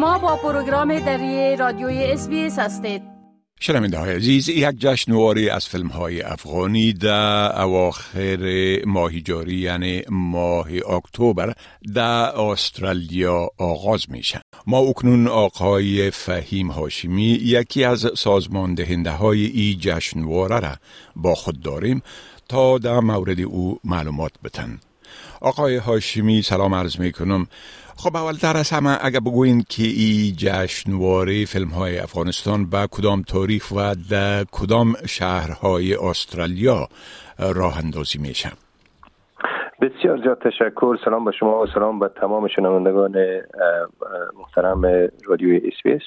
شما با پروگرام دری رادیوی اس هستید. شنونده های عزیز یک جشنواری از فیلم های افغانی در اواخر ماه جاری یعنی ماه اکتبر در استرالیا آغاز میشن ما اکنون آقای فهیم هاشمی یکی از سازمان دهنده های ای جشنواره را با خود داریم تا در مورد او معلومات بتن. آقای هاشمی سلام عرض می کنم خب اولتر از همه اگر بگوین که این جشنواره فیلم های افغانستان به کدام تاریخ و در کدام شهرهای استرالیا راه اندازی میشه بسیار زیاد تشکر. سلام به شما و سلام به تمام شنوندگان محترم رادیوی اس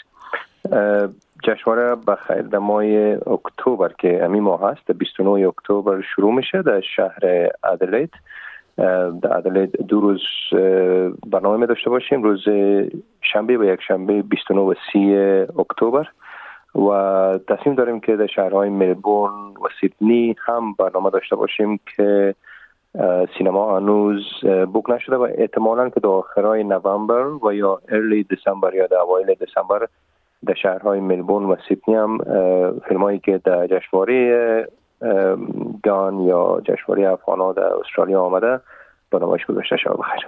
جشنواره به خیر ماه اکتبر که امی ماه هست 29 اکتبر شروع میشه در شهر ادلید در ادلید دو روز برنامه داشته باشیم. روز شنبه و یک شنبه 29 و 30 اکتبر. و تصمیم داریم که در شهرهای ملبورن و سیدنی هم برنامه داشته باشیم که سینما هنوز بوک نشده و احتمالا که در آخرهای نوامبر و یا ارلی دسامبر یا در اوایل دسامبر در شهرهای ملبورن و سیدنی هم فیلم هایی که در جشنواره گان یا جشنواره افغان در استرالیا آمده. با نمایش گذاشته شما بخیر.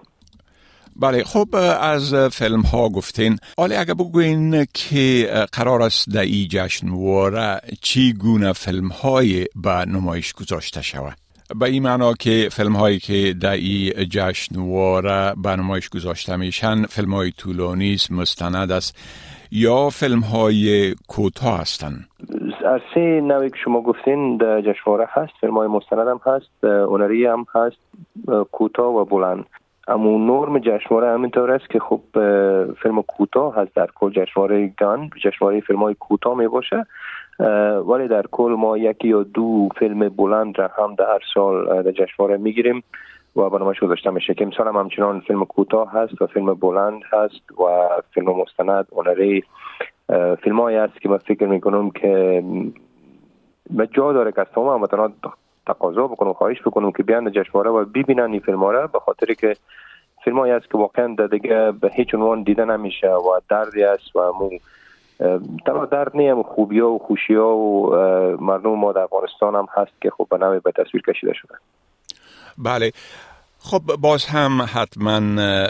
بله خب از فیلم ها گفتین. حالا اگر بگوین که قرار است در این جشنواره چی گونه فیلم های به نمایش گذاشته شود؟ به این معنا که فیلم هایی که در این جشنواره به نمایش گذاشته میشن فیلم های طولانی مستند است یا فیلم های کوتاه هستند؟ از سه نوعی که شما گفتین در جشنواره هست فیلم های مستند هم هست اونری هم هست کوتاه و بلند. اما نرم جشنواره همینطور است که خب فیلم کوتاه هست در کل جشنواره گان جشنواره فیلم های کوتاه می باشه. ولی در کل ما یکی یا دو فیلم بلند را هم در هر سال در جشنواره می‌گیریم و برنامهش گذاشته میشه. که امسال هم همچنان فیلم کوتاه هست و فیلم بلند هست و فیلم مستند اونری فیلم هایی هست که من فکر می‌کنم که جا داره که از تمام هموطنان تقاضا بکنم خواهش بکنم که بیان جشنواره و ببینن این فیلم ها به خاطر که فیلم هایی هست که واقعا دیگه به هیچ عنوان دیده نمیشه و دردی است و مو تنها درد نیم خوبی ها و خوشی ها و مردم ما در افغانستان هم هست که خب به نوی به تصویر کشیده شده. بله. خب باز هم حتما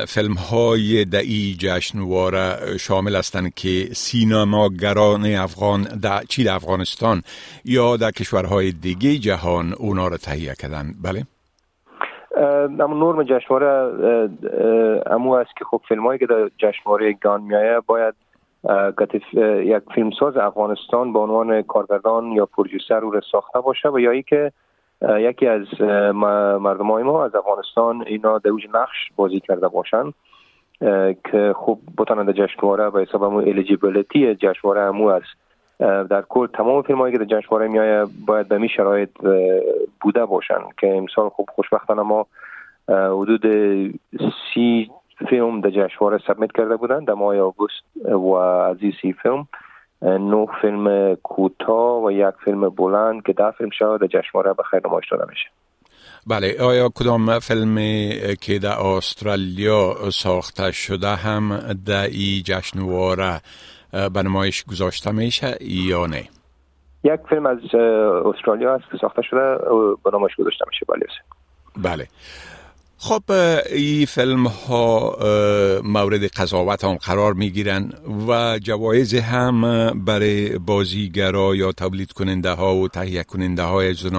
فیلم های دعی جشنواره شامل هستند که سینماگران افغان در چی در افغانستان یا در کشورهای دیگه جهان اونا را تهیه کردن بله؟ اما نرم جشنواره امو است که خب فیلم هایی که در جشنواره گان میایه باید یک فیلمساز افغانستان به عنوان کارگردان یا پروژیسر را ساخته باشه و یا ای که یکی از مردم های ما از افغانستان اینا در اوج نقش بازی کرده باشن. که خب بتانند جشنواره به حساب همون الیجیبلیتی جشنواره همو است. در کل تمام فیلم هایی که در جشنواره میایه باید به می شرایط بوده باشن که امسال خب خوشبختانه ما حدود سی فیلم در جشنواره سبمیت کرده بودن در ماه آگوست و از سی فیلم. نه فیلم کوتاه و یک فیلم بلند که ده فیلم شاید در جشنواره به خیر نمایش داده میشه بله آیا کدام فیلم که در استرالیا ساخته شده هم در ای جشنواره به نمایش گذاشته میشه یا نه؟ یک فیلم از استرالیا است که ساخته شده به نمایش گذاشته میشه. بله بله. خب این فیلم ها مورد قضاوت هم قرار می گیرن و جوایز هم برای بازیگرا یا تولید کننده ها و تهیه کننده های از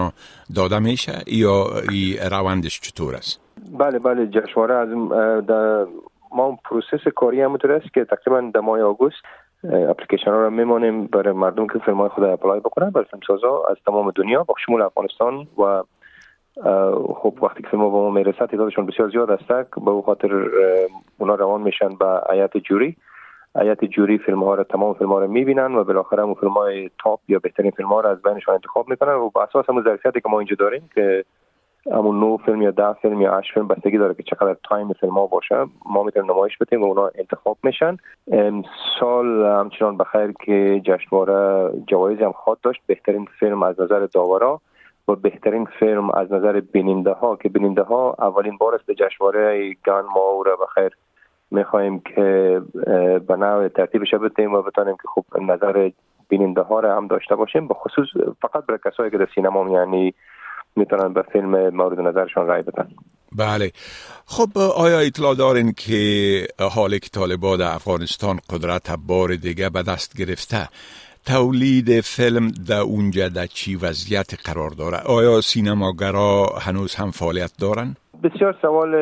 داده میشه یا این روندش چطور است؟ بله بله جشنواره از ما process کاری همونطور است که تقریبا در ماه آگوست اپلیکیشن ها رو میمانیم برای مردم که فیلم های خود apply بکنن برای فیلم سازا از تمام دنیا به شمول افغانستان و خب وقتی که فیلم با ما می‌رسه تعدادشون بسیار زیاد است به او خاطر اونا روان میشن به هیئت jury. هیئت jury فیلم ها رو تمام فیلم ها رو می‌بینن و بالاخره اون فیلم های top یا بهترین فیلم ها رو از بینشون انتخاب می‌کنن و به اساس همون ظرفیتی که ما اینجا داریم که همون نو فیلم یا ده فیلم یا هشت فیلم بستگی داره که چقدر تایم فیلم ها باشه ما می‌تونیم نمایش بدیم و اونا انتخاب میشن. سال همچنان بخیر که جشنواره جوایزی هم خواهد داشت بهترین فیلم از نظر داورا. و بهترین فیلم از نظر بیننده ها که بیننده ها اولین بار است به جشنواره گان ما را بخیر می‌خواهیم که به نوع ترتیبش بتیم و بتانیم که خب نظر بیننده ها را هم داشته باشیم. به خصوص فقط برای کسایی که در سینما یعنی می‌تونن به فیلم مورد نظرشان رای بدن. بله. خب آیا اطلاع دارین که حال که طالبان افغانستان قدرت بار دیگه به دست گرفته تولید فیلم در اونجا در چی وضعیت قرار داره؟ آیا سینماگرا هنوز هم فعالیت دارن؟ بسیار سوال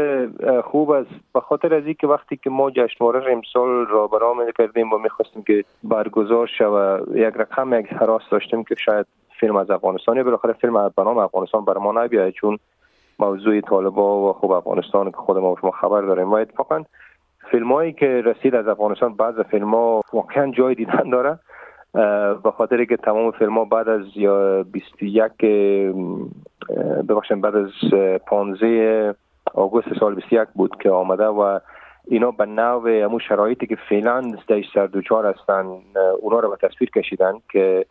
خوب است. به خاطر از که وقتی که ما جشنواره امسال را برآمده کردیم و می‌خواستیم که برگزار شود یک رقم یک حراس داشتیم که شاید فیلم از افغانستان یا بالاخره فیلم از بنام افغانستان بر ما نبیاید چون موضوع طالبا و خوب افغانستان که خود ما شما خبر داریم. و اتفاقا فیلم هایی که رسید از افغانستان بعض فیلم ها واقعا جای دیدن داره. به خاطر که تمام فیلم ها بعد از یا 21 ببخشید بعد از 15 آگوست سال 21 بود که آمده و اینا به نوع شرایطی که فعلا دش سر دوچار هستن اونا رو به تصویر کشیدن که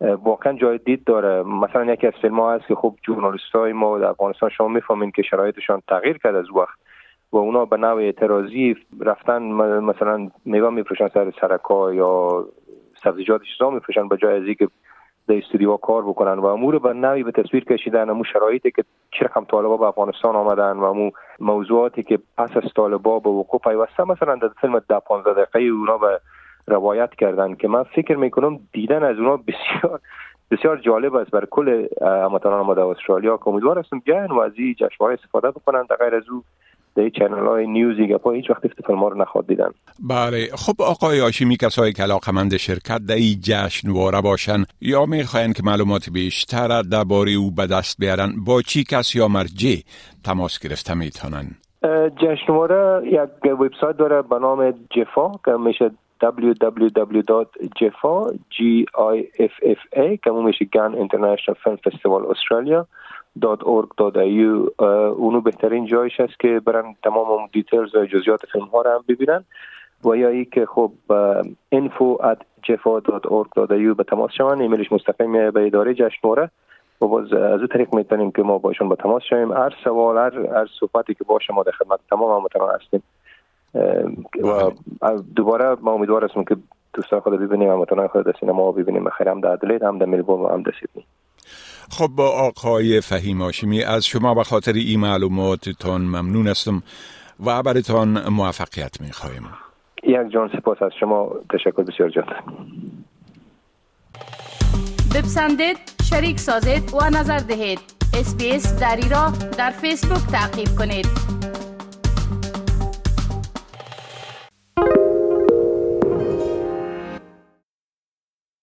واقعا جای دید داره. مثلا یکی از فیلم ها هست که خب جورنالیست های ما در افغانستان شما می‌فهمین که شرایطشان تغییر کرد از وقت و اونا به نوع اعتراضی رفتن مثلا میوه میفروشن سر سرکا یا سبزیجات چیزا میفروشن به جای از اینکه در استودیو کار بکنن و امور به نوعی به تصویر کشیدن امو شرایطی که چه رقم طالبا به افغانستان آمدن و امو موضوعاتی که پس از طالبا به وقوع پیوسته مثلا در فیلم ده 15 دقیقه اونا به روایت کردن که من فکر می‌کنم دیدن از اونا بسیار بسیار جالب است. برای کل هموطنان ما در استرالیا که امیدوار هستم بیاین و از این جشنواره استفاده بکنن در غیر از او. در چنل های نیوزی گپا هیچ وقت فیلم رو نخواد دیدن بله خب آقای آشیمی کسایی که علاقمند شرکت در این جشنواره باشن یا می‌خواین که معلومات بیشتر درباره او به دست بیارن با چی کس یا مرجع تماس گرفته می‌تونن؟ جشنواره یک وبسایت داره به نام GIFFA که میشه www.giffa G-I-F-F-A که میشه Ghan International Film Festival Australia. .org.au اونو بهترین جایش است که برن تمام details و جزئیات فیلم ها رو هم ببینن. و یا ای که خب info at به تماس شوند. ایمیلش مستقیم به اداره جشنواره و باز از این طریق می‌تونیم که ما باشون به تماس شویم. هر سوال هر, هر صحبتی که باشه ما در خدمت تمام هموطنان هستیم. و دوباره ما امیدوار هستیم که دوستان خود ببینیم هموطنان خود در سینما ببینیم. خیر هم در ادلید هم در ملبورن و هم در سیدنی. خب با آقای فهیم هاشمی از شما به خاطر این معلوماتتان ممنون هستم و برایتان موفقیت می خواهیم یک جان سپاس از شما. تشکر بسیار جان. بپسندید شریک سازید و نظر دهید. اسپیس دری را در فیسبوک تعقیب کنید.